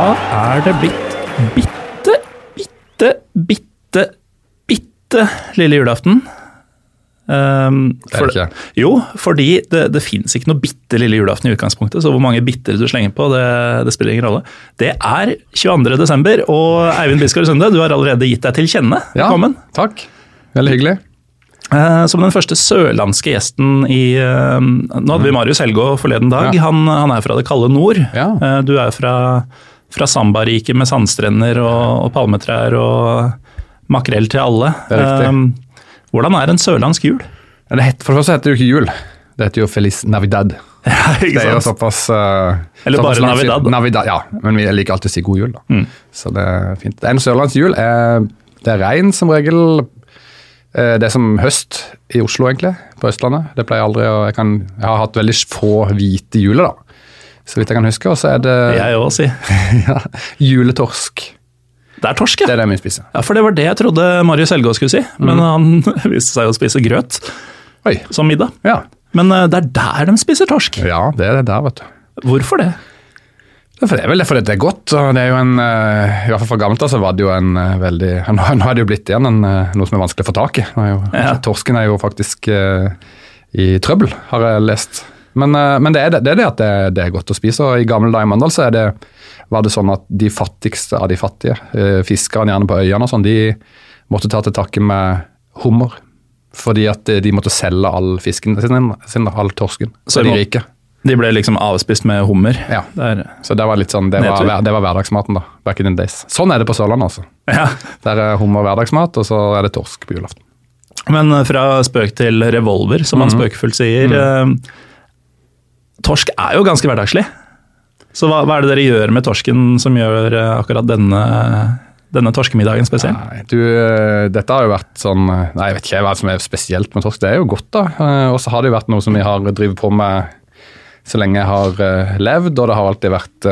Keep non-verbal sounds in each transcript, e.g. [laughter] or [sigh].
Da er det blitt bitte, bitte, bitte, bitte lille julaften. Um, Det er det ikke. Jo, fordi det, det fins ikke noe bitte lille julaften i utgangspunktet, så hvor mange bitter du slenger på, det, det spiller ingen rolle. Det er 22. desember, og Eivind Biskar Sunde, du har allerede gitt deg til kjenne. Velkommen. Ja, takk. Veldig hyggelig. Eh, Som den første sørlandske gjesten i eh, Nå hadde vi Marius Helgå forleden dag. Ja. Han, han er fra det kalde nord. Ja. Eh, Du er fra, fra Sambariket med sandstrender og, og palmetrær og makrell til alle. Det er. Eh, Hvordan er en sørlandsk jul? Det heter, for det første heter det jo ikke jul. Det heter jo Feliz Navidad. [laughs] Ja, Det er jo såpass uh, Eller bare Navidad, da. Navidad. Ja, men vi liker alltid å si god jul, da. Mm. Så det er fint. En sørlandsjul er det er regn som regel. Eh, Det er som høst i Oslo, egentlig, på Østlandet. Det pleier aldri å Jeg, kan, jeg har hatt veldig få hvite juler, da. Så vidt jeg kan huske. Og så er det Jeg òg, si. [laughs] ja, juletorsk. Det er torsk, ja. Det er det vi spiser. ja. For det var det jeg trodde Marius Helgaas skulle si, men Mm. han [laughs] viste seg å spise grøt Oi. som middag. Ja. Men eh, det er der de spiser torsk. ja, det er det der, vet du. Hvorfor det? Det er vel fordi det er godt. og det er jo en, eh, I hvert fall fra gammelt av så var det jo en eh, veldig [laughs] Nå er det jo blitt igjen en, noe som er vanskelig å få tak i. Er jo, Ja. Torsken er jo faktisk i trøbbel, har jeg lest. Men, eh, men det, er det, det er det at det, det er godt å spise. og I gamle dager i Mandal så det, var det sånn at de fattigste av de fattige, uh, fiskerne gjerne på øyene og sånn, de måtte ta til takke med hummer. Fordi at de, de måtte selge all fisken sin, sin all torsken. Så de rike. De ble liksom avspist med hummer. Ja. Det er, Så det var litt sånn, det var, det var hverdagsmaten da, back in the days. Sånn er det på Sørlandet altså. ja. Der er hummer hverdagsmat, og så er det torsk på julaften. Men eh, fra spøk til revolver, som man mm -hmm. spøkefullt sier. eh, torsk er jo ganske hverdagslig. Så hva, hva er det dere gjør med torsken som gjør eh, akkurat denne, denne torskemiddagen spesiell? Nei, du, eh, dette har jo vært sånn eh, Nei, jeg vet ikke hva som er spesielt med torsk. Det er jo godt, da. Og så har det jo vært noe som vi har drevet på med så lenge jeg har levd, og det har alltid vært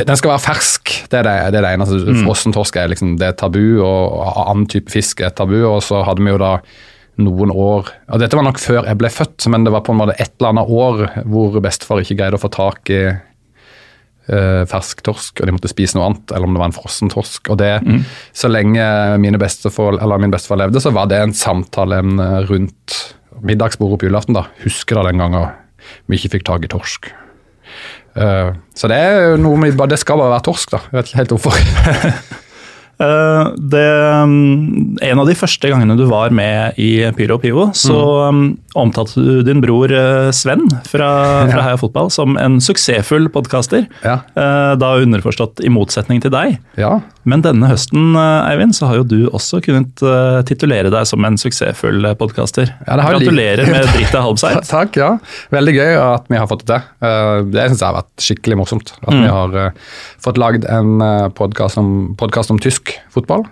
Den skal være fersk, det er det, det, er det eneste. Mm. Frossen torsk er liksom, det er tabu, og annen type fisk er tabu. Og så hadde vi jo da noen år og Dette var nok før jeg ble født, men det var på en måte et eller annet år hvor bestefar ikke greide å få tak i eh, fersk torsk, og de måtte spise noe annet, eller om det var en frossen torsk. Og det, Så lenge mine bestefar, eller min bestefar levde, så var det en samtale rundt middagsbordet på julaften. da. Husker da den gangen vi ikke fikk tak i torsk. Uh, så det er noe med, det skal bare være torsk, da. Jeg vet ikke helt hvorfor. [laughs] Eh, det, mm, en av de første gangene du var med i Pyro og Pivo, så mm, omtalte du din bror eh, Sven fra, fra Heia Fotball som en suksessfull podkaster. Ja. Da underforstått i motsetning til deg. ja. Men denne høsten eh, Eivind, så har jo du også kunnet eh, titulere deg som en suksessfull eh, podkaster. Ja, Gratulerer lik- med [laughs] dritt av halvseid. Takk, ja. Veldig gøy at vi har fått det til. Eh, Det syns jeg har vært skikkelig morsomt. At Mm. vi har eh, fått lagd en podkast om, podcast om tysk fotball.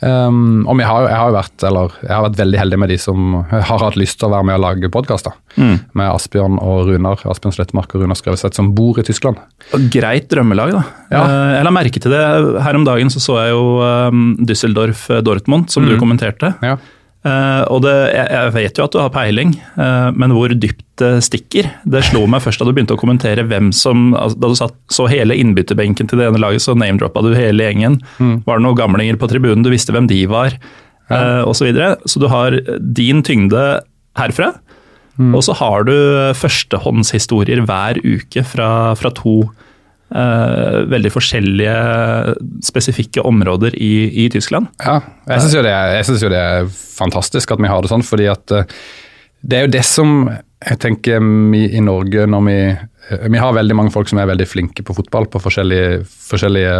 Um, og jeg har, jeg har vært eller jeg har vært veldig heldig med de som har hatt lyst til å være med og lage podkaster. Mm. Med Asbjørn og Runar Asbjørn Slettmark og Runar Skreveseth, som bor i Tyskland. Og Greit drømmelag, da. Ja. Eh, Jeg la merke til det. Her om dagen så, så jeg jo um, Düsseldorf eh, Dortmund, som du Mm. kommenterte. Ja. Eh, og det, jeg, jeg vet jo at du har peiling, uh, men hvor dypt det stikker, det slo meg først da du begynte å kommentere hvem som altså, Da du satt, så hele innbytterbenken til det ene laget, så name-droppa du hele gjengen. Mm. Var det noen gamlinger på tribunen, du visste hvem de var, eh, og Så, videre. så du har din tyngde herfra. Mm. Og så har du førstehåndshistorier hver uke fra, fra to veldig forskjellige spesifikke områder i, i Tyskland. Ja, jeg syns jo, jo det er fantastisk at vi har det sånn, fordi at eh, det er jo det som jeg tenker vi i Norge når vi eh, Vi har veldig mange folk som er veldig flinke på fotball, på forskjellige, forskjellige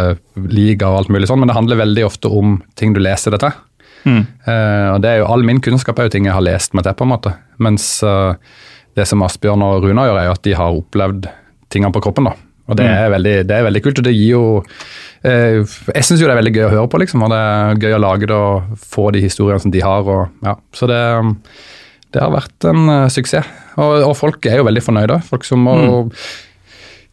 ligaer og alt mulig sånn, men det handler veldig ofte om ting du leser dette. Mm. Uh, og det er jo All min kunnskap er jo ting jeg har lest meg til, på en måte. Mens uh, det som Asbjørn og Runa gjør, er jo at de har opplevd tingene på kroppen. da. Og det er, veldig, det er veldig kult. og det gir jo eh, Jeg syns jo det er veldig gøy å høre på, liksom. Og det er gøy å lage det og få de historiene som de har. og ja, Så det, det har vært en uh, suksess. Og, og folk er jo veldig fornøyde. Folk som og,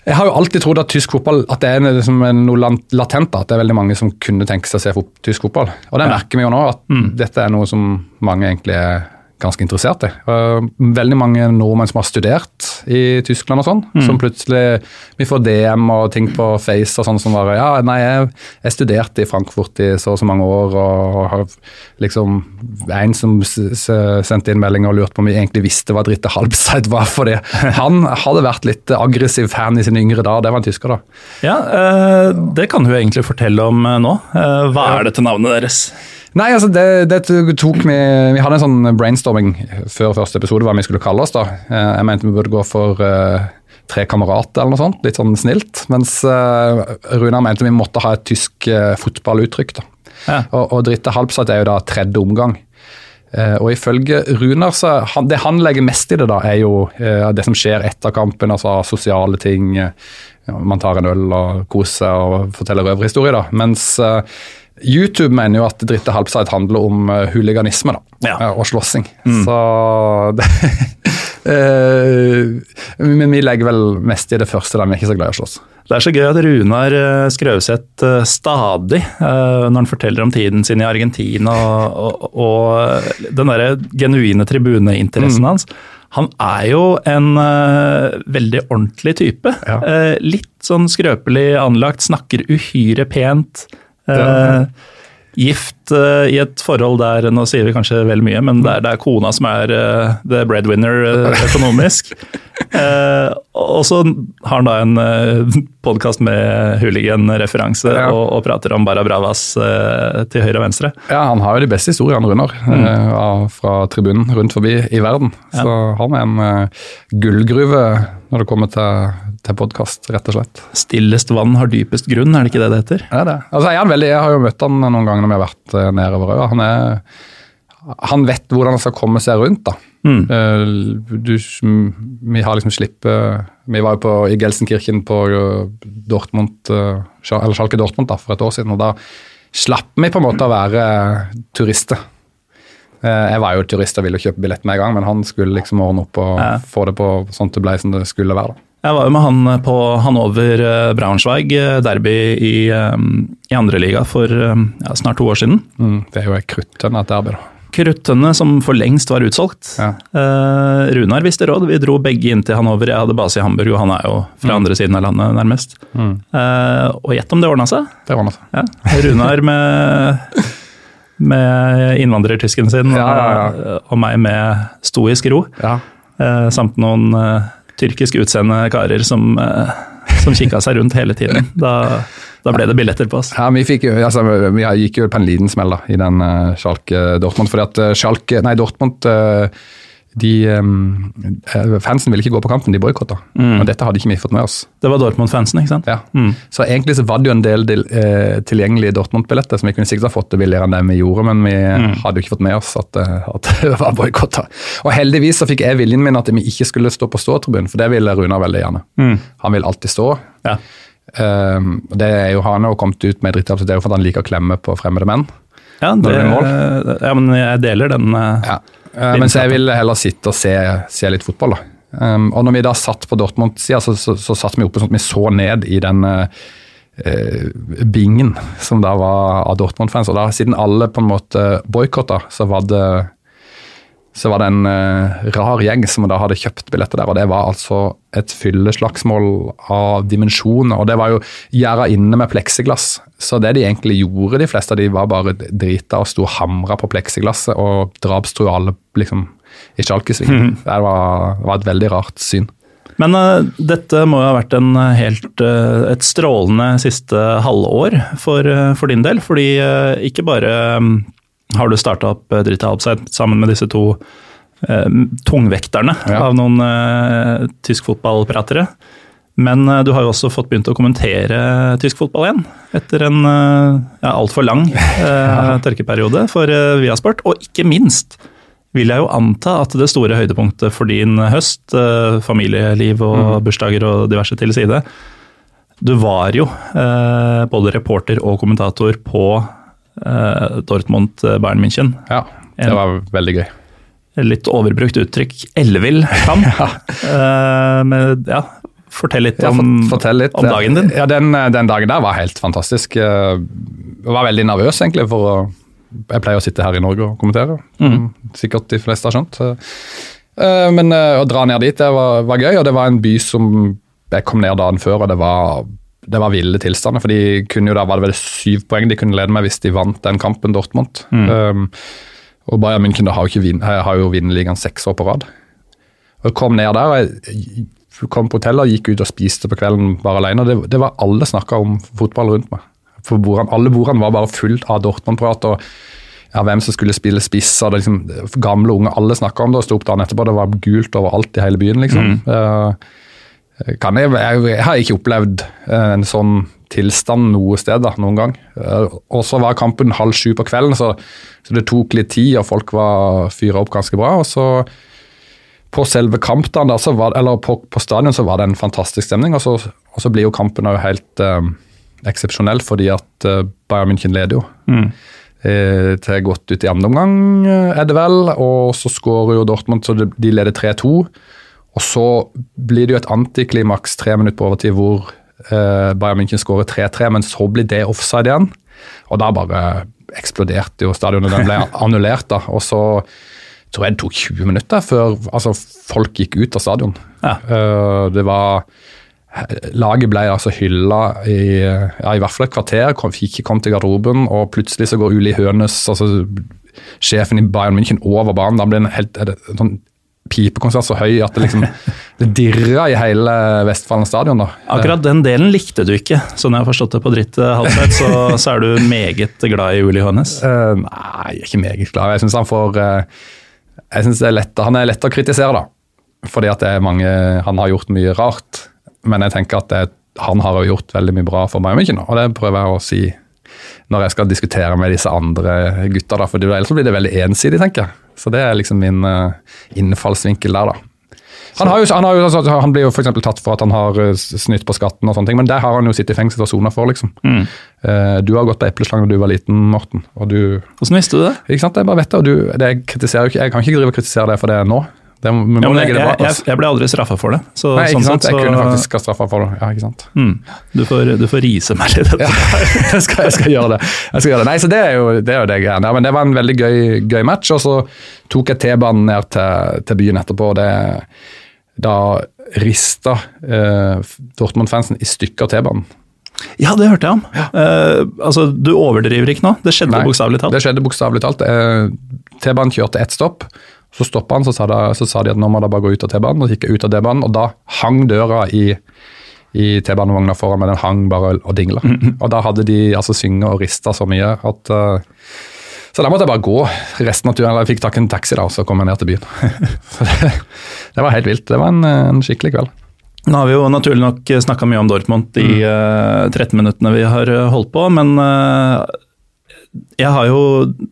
jeg har jo alltid trodd at tysk fotball at det er liksom noe latent. At det er veldig mange som kunne tenke seg å se fot tysk fotball. Og det merker vi jo nå, at dette er noe som mange egentlig er ganske interessert i. Veldig mange nordmenn som har studert i Tyskland og sånn, mm. som plutselig Vi får DM og ting på Face og sånn som bare Ja, nei, jeg, jeg, studerte i Frankfurt i så og så mange år, og har liksom En som sendte inn melding og lurte på om vi egentlig visste hva Dritte Halbseid var, fordi [laughs] han hadde vært litt aggressiv fan i sine yngre dager. Det var en tysker, da. Ja, uh, det kan hun egentlig fortelle om uh, nå. hva er dette navnet deres? Nei, altså det, det, tok Vi Vi hadde en sånn brainstorming før første episode hva vi skulle kalle oss. da. Eh, jeg mente vi burde gå for uh, Tre kamerater eller noe sånt, litt sånn snilt. Mens uh, Runar mente vi måtte ha et tysk uh, fotballuttrykk. da. Ja. Og, og Dritte Halbsatt er jo da tredje omgang. Uh, og ifølge Runar, så han, Det han legger mest i det, da, er jo uh, det som skjer etter kampen. altså Sosiale ting. Uh, man tar en øl og koser og forteller røverhistorier. da, Mens YouTube mener jo at Dritte halbside handler om uh, huliganisme da, ja. uh, og slåssing. Mm. Så [laughs] det, uh, Men vi legger vel mest i det første, der vi er ikke så glad i å slåss. Det er så gøy at Runar Skrauseth stadig, når han forteller om tiden sin i Argentina og, og, og den derre genuine tribuneinteressen mm. hans han er jo en uh, veldig ordentlig type. Ja. Uh, litt sånn skrøpelig anlagt, snakker uhyre pent. Uh, gift uh, i et forhold der Nå sier vi kanskje vel mye, men det er, det er kona som er uh, the breadwinner økonomisk. [laughs] og så har han da en uh, podkast med hooligan-referanse ja. og, og, prater om Barra Bravas til høyre og venstre. Ja, han har jo de beste historiene, Runar, mm. fra tribunen rundt forbi i verden. Ja. Så han er en gullgruve når det kommer til til podkast, rett og slett. Stillest vann har dypest grunn, er det ikke det det heter? Ja, det. Altså, jeg, veldig, jeg har jo møtt han noen ganger når vi har vært uh, nedover øya. Han, han vet hvordan han skal komme seg rundt. da. Mm. Uh, du, vi har liksom slippet Vi var jo på, i Gelsenkirchen på uh, Dortmund, eller Schalke Dortmund da, for et år siden. og Da slapp vi på en måte å være turister. Jeg var jo turist og ville kjøpe billett med en gang, men han skulle liksom ordne opp og få det på sånn det ble som det skulle være. da. Jeg var jo med han på Hanover eh, Braunschweig, eh, derby i, eh, i andreliga for ja, snart to år siden. Mm, det er jo et kruttønne derby, da. Kruttønne som for lengst var utsolgt. Ja. Eh, Runar visste råd. Vi dro begge inn til Hanover. Jeg hadde base i Hamburg, og han er jo fra mm. andre siden av landet, nærmest. Mm. Eh, og gjett om det ordna seg? Det ordna seg. Ja. Runar med, med innvandrertysken sin, ja, og, og, meg med stoisk ro. Eh, samt noen tyrkisk utseende karer som, eh, som kikka seg rundt hele tiden. Da, da, ble det billetter på oss. Ja, Vi, fikk, altså, vi gikk jo på en liten smell da, i den uh, Schalke Dortmund. fordi at uh, Schalke, nei, Dortmund uh, de, um, Fansen ville ikke gå på kampen, de boikotta. Mm. Og dette hadde ikke vi fått med oss. Det var Dortmund-fansen, ikke sant? Ja. Mm. Så egentlig så var det jo en del, eh, tilgjengelige Dortmund-billetter som vi kunne sikkert ha fått det billigere enn det vi gjorde, men vi mm. hadde jo ikke fått med oss at, at [laughs] det var boikotta. Og heldigvis så fikk jeg viljen min at vi ikke skulle stå på ståtribunen, for det ville Runar veldig gjerne. Mm. Han vil alltid stå. Ja. Um, det er jo Han har kommet ut med dritt, det er jo for at han liker å klemme på fremmede menn. Ja, det, ja, men jeg deler den. Uh, ja. Uh, mens jeg vil heller sitte og se, se litt fotball. da. Um, og når vi da satt på Dortmund-sida, så, så, så, satt vi oppe sånn at vi så ned i den uh, bingen som da var av Dortmund-fans. Og da, siden alle på en måte boikotta, så var det så var det en uh, rar gjeng som da hadde kjøpt billetter der. og Det var altså et fylleslagsmål av dimensjoner. og Det var jo gjerda inne med pleksiglass. Så det de egentlig gjorde, de fleste av de var bare drita og sto og hamra på pleksiglasset og drapstrua alle liksom, i Sjalkesvingen. Mm. [laughs] Det var, var, et veldig rart syn. Men uh, dette må jo ha vært en helt, uh, et strålende siste halvår for, for din del. Fordi ikke bare um, har du starta opp eh, Drita Alpside sammen med disse to eh, tungvekterne ja. av noen eh, tysk fotballpratere. Men eh, du har jo også fått begynt å kommentere tysk fotball igjen, etter en eh, ja, altfor lang [laughs] eh, tørkeperiode for eh, Viasport. Og ikke minst vil jeg jo anta at det store høydepunktet for din høst, eh, familieliv og mm. bursdager og diverse til side, du var jo både reporter og kommentator på Dortmund-Bayern München. Ja, det var veldig gøy. Litt overbrukt uttrykk. Ellevill kamp. [laughs] ja. Uh, med, ja, fortell litt, om, ja, fortell litt om, dagen din. Ja, den, den, dagen der var helt fantastisk. Jeg var veldig nervøs egentlig for å jeg pleier å sitte her i Norge og kommentere. Mm. Sikkert de fleste har skjønt. Men å dra ned dit det var, var, gøy, og det var en by som jeg kom ned dagen før, og det var, det var ville tilstander. For de kunne jo da var det vel syv poeng de kunne lede med hvis de vant den kampen, Dortmund. Mm. Um, og Bayern München har, jo vin, har jo vunnet ligaen seks år på rad. Og jeg kom ned der, og jeg kom på hotellet og gikk ut og spiste på kvelden bare alene. Det, det var Alle snakka om fotball rundt meg. For bordene, alle bordene var bare fullt av Dortmund-prat. og ja, hvem som skulle spille spiss. og det liksom, Gamle, unge, alle snakka om det. og Sto opp dagen etterpå, det var gult overalt i hele byen. liksom. Mm. Uh, jeg, jeg, jeg, har ikke opplevd eh, en sånn tilstand noe sted da, noen gang. Uh, og så var kampen halv sju på kvelden, så, så det tok litt tid, og folk var fyra opp ganske bra. og så på selve kampdagen, eller på, på, stadion, så var det en fantastisk stemning. Og så, og så blir jo kampen også helt eh, eksepsjonell, fordi at eh, Bayern München leder jo. Mm. Eh, til godt ut i andre omgang, er det vel. Og så skårer jo Dortmund, så de leder 3-2. Og så blir det jo et antiklimaks tre minutter på overtid hvor eh, Bayern München skårer 3-3, men så blir det offside igjen. Og da bare eksploderte jo stadionet. Den ble [laughs] annullert, da. Og så tror jeg det tok 20 minutter før altså, folk gikk ut av stadion. Ja. Uh, det var Laget ble altså hylla i, ja, i hvert fall et kvarter, kom, ikke kom til garderoben, og plutselig så går Uli Hønes, altså sjefen i Bayern München, over banen. Da blir det en helt en sånn pipekonsert så høy at det liksom [laughs] det dirra i hele Vestfallen stadion. da. Akkurat den delen likte du ikke, sånn jeg har forstått det på dritt halvsett. Så, [laughs] så, er du meget glad i Uli Hønes? Uh, nei, jeg er ikke meget glad. Jeg syns han får uh, jeg synes det er lett, Han er lett å kritisere, da. Fordi at det er mange, han har gjort mye rart. Men jeg tenker at det, han har jo gjort veldig mye bra for Bayern München, og det prøver jeg å si når jeg skal diskutere med disse andre gutta. da, for Ellers blir det veldig ensidig, tenker jeg. Så det er liksom min uh, innfallsvinkel der, da. Han, jo, han, jo, altså, han, blir jo for tatt for at han har uh, snytt på skatten, og sånne ting, men det har han jo sittet i fengsel og sona for. liksom. Mm. Uh, du har gått på epleslang da du var liten, Morten. og du... Hvordan visste du det? Ikke sant, Jeg bare vet det, og du, det, jeg, jo ikke, jeg kan ikke drive og kritisere det for det nå. Det, ja, jeg, jeg, jeg, ble aldri straffa for det. Så, Nei, ikke sånn sant? Sett, så, jeg kunne faktisk ha straffa for det. Ja, ikke sant? Mm. Du, får, du, får, rise meg litt. Ja, [laughs] jeg, skal, jeg, skal, gjøre det. Skal gjøre det. Nei, så Det er jo det, er jo det greiene. Ja, men det var en veldig gøy, gøy match. Og så tok jeg T-banen ned til, til, byen etterpå. og det Da rista eh, Dortmund-fansen i stykker T-banen. Ja, det hørte jeg om. Ja. Eh, altså, Du overdriver ikke nå? Det skjedde bokstavelig talt? Det skjedde bokstavelig talt. Eh, T-banen kjørte ett stopp. Så stoppa han, så sa, de, så sa, de at nå må de bare gå ut av T-banen. Og så gikk jeg ut av T-banen, og da hang døra i, i T-banevogna foran meg. Den hang bare og dingla. [laughs] Mm -hmm. Og da hadde de altså synget og rista så mye at uh, Så da måtte jeg bare gå resten av turen. Eller jeg fikk tak i en taxi, da, og så kom jeg ned til byen. [laughs] det, det, var helt vilt. Det var en, en skikkelig kveld. Nå har vi jo naturlig nok snakka mye om Dortmund de mm. 13 minuttene vi har holdt på, men jeg har jo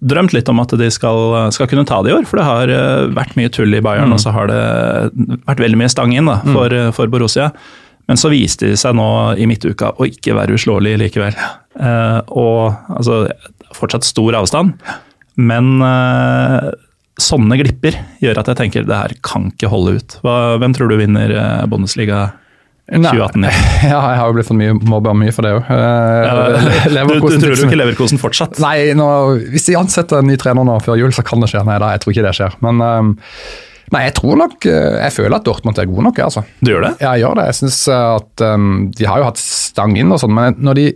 drømt litt om at de skal, skal, kunne ta det i år, for det har eh, vært mye tull i Bayern, mm. og så har det vært veldig mye stang inn da, mm. for, mm. for, Borussia. Men så viste de seg nå i midtuka å ikke være uslåelige likevel. Eh, og altså, fortsatt stor avstand, men eh, sånne glipper gjør at jeg tenker det her kan ikke holde ut. Hva, hvem tror du vinner eh, Bundesliga 2018. [laughs] Ja, jeg har jo blitt for mye mobba mye for det òg. Ja, [laughs] du, du, tror du ikke Leverkosen fortsatt? Nei, nå, hvis de ansetter en ny trener nå før jul, så kan det skje. Nei da, jeg tror ikke det skjer. Men um, nei, jeg tror nok eh, Jeg føler at Dortmund er gode nok, altså. Du gjør det? Ja, jeg gjør det. Jeg synes at um, De har jo hatt stang inn og sånn, men når de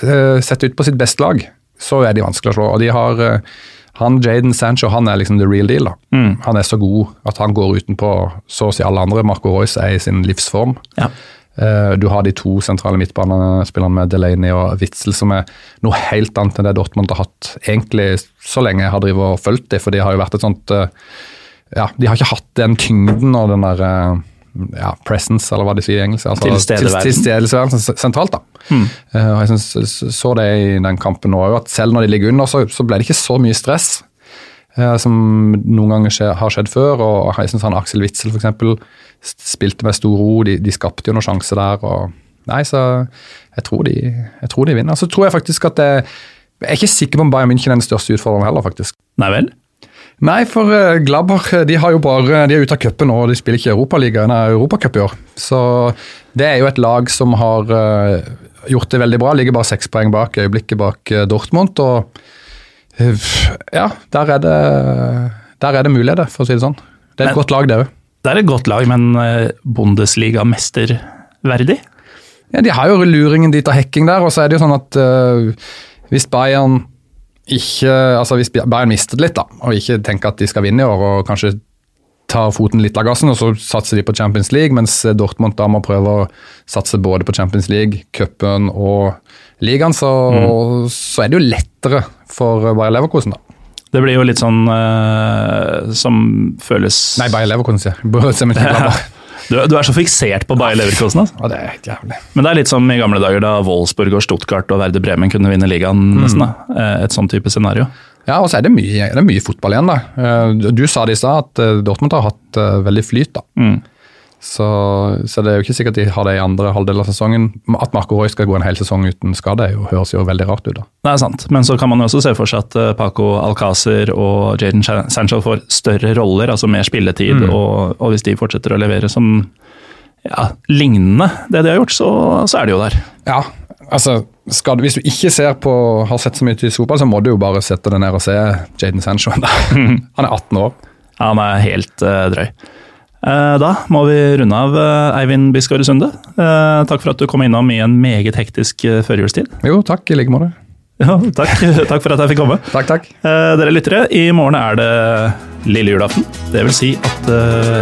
uh, setter ut på sitt beste lag, så er de vanskelig å slå. Og de har uh, han Jaden Sancho han er liksom the real deal. da. Mm. Han er så god at han går utenpå så å si alle andre. Marco Royce er i sin livsform. Ja. Uh, du har de to sentrale midtbanespillerne med Delaney og Witzel, som er noe helt annet enn det Dortmund har hatt egentlig så lenge jeg har drivet og fulgt dem. For de har jo vært et sånt uh, Ja, de har ikke hatt den tyngden og den der uh, ja, presence, eller hva de sier i engelsk. Altså, Tilstedeværelsen. Til sentralt, da. Mm. Uh, og jeg synes, så det i den kampen òg, at selv når de ligger under, så, så ble det ikke så mye stress. Uh, som noen ganger skje, har skjedd før. og jeg synes han Aksel Witzel for eksempel, spilte med stor ro. De, de skapte jo noen sjanser der. og Nei, så jeg tror, de, jeg tror de vinner. Så tror jeg faktisk at det, Jeg er ikke sikker på om Bayern München er den største utfordreren heller, faktisk. Nei vel? Nei, for eh, eh, de bare, de er ute av cupen og de spiller ikke Europaligaen, Europacup i år. Så det er jo et lag som har gjort det veldig bra. Ligger bare seks poeng bak øyeblikket bak Dortmund. og Ja, der er det, der er det muligheter, for å si det sånn. Det er et Men- godt lag, det òg. Det er et godt lag, men eh, Bundesliga-mester verdig? Ja, de har jo luringen dit av hekking der, og så er det jo sånn at hvis Bayern ikke Altså hvis Bayern mister det litt, da, og ikke tenker at de skal vinne i år, og kanskje tar foten litt av gassen, og så satser de på Champions League, mens Dortmund da må prøve å satse både på Champions League, cupen og ligaen, så, så er det jo lettere for Bayer Leverkosen, da. Det blir jo litt sånn uh, som føles Nei, Bayer Leverkosen, sier jeg. [laughs] Du, du er så fiksert på Bayer Leverkosen. Altså. Ja, det er helt jævlig. Men det er litt som i gamle dager da Wolfsburg og Stuttgart og Verde Bremen kunne vinne ligaen. nesten da. Eh, Et sånn type scenario. Ja, og så er det mye, det er mye fotball igjen, da. Eh, Du sa det i stad, at eh, Dortmund har hatt veldig flyt, da. Mm. Så, så det er jo ikke sikkert de har det i andre halvdel av sesongen. At Marco Roy skal gå en hel sesong uten skade, jo, høres jo veldig rart ut, da. Det er sant, men så kan man jo også se for seg at eh, Paco Alcácer og Jaden Sancho får større roller, altså mer spilletid, Mm. og, og hvis de fortsetter å levere som ja, lignende det de har gjort, så, så er de jo der. Ja, altså skal, Hvis du ikke ser på, har sett så mye til fotball, så må du jo bare sette deg ned og se Jaden Sancho. [laughs] Han er 18 år. Ja, Han er helt uh, drøy. Eh, da må vi runde av, eh, Eivind Bisgaard Sunde. Eh, takk for at du kom innom i en meget hektisk førjulstid. Jo, takk i like måte. Ja, takk. [laughs] takk for at jeg fikk komme. Takk, takk. Dere lyttere, i morgen er det lille julaften. Det vil si at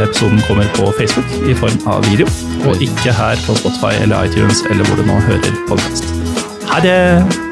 episoden kommer på Facebook i form av video, og ikke her på Spotify eller iTunes eller hvor du nå hører podkast. Ha det!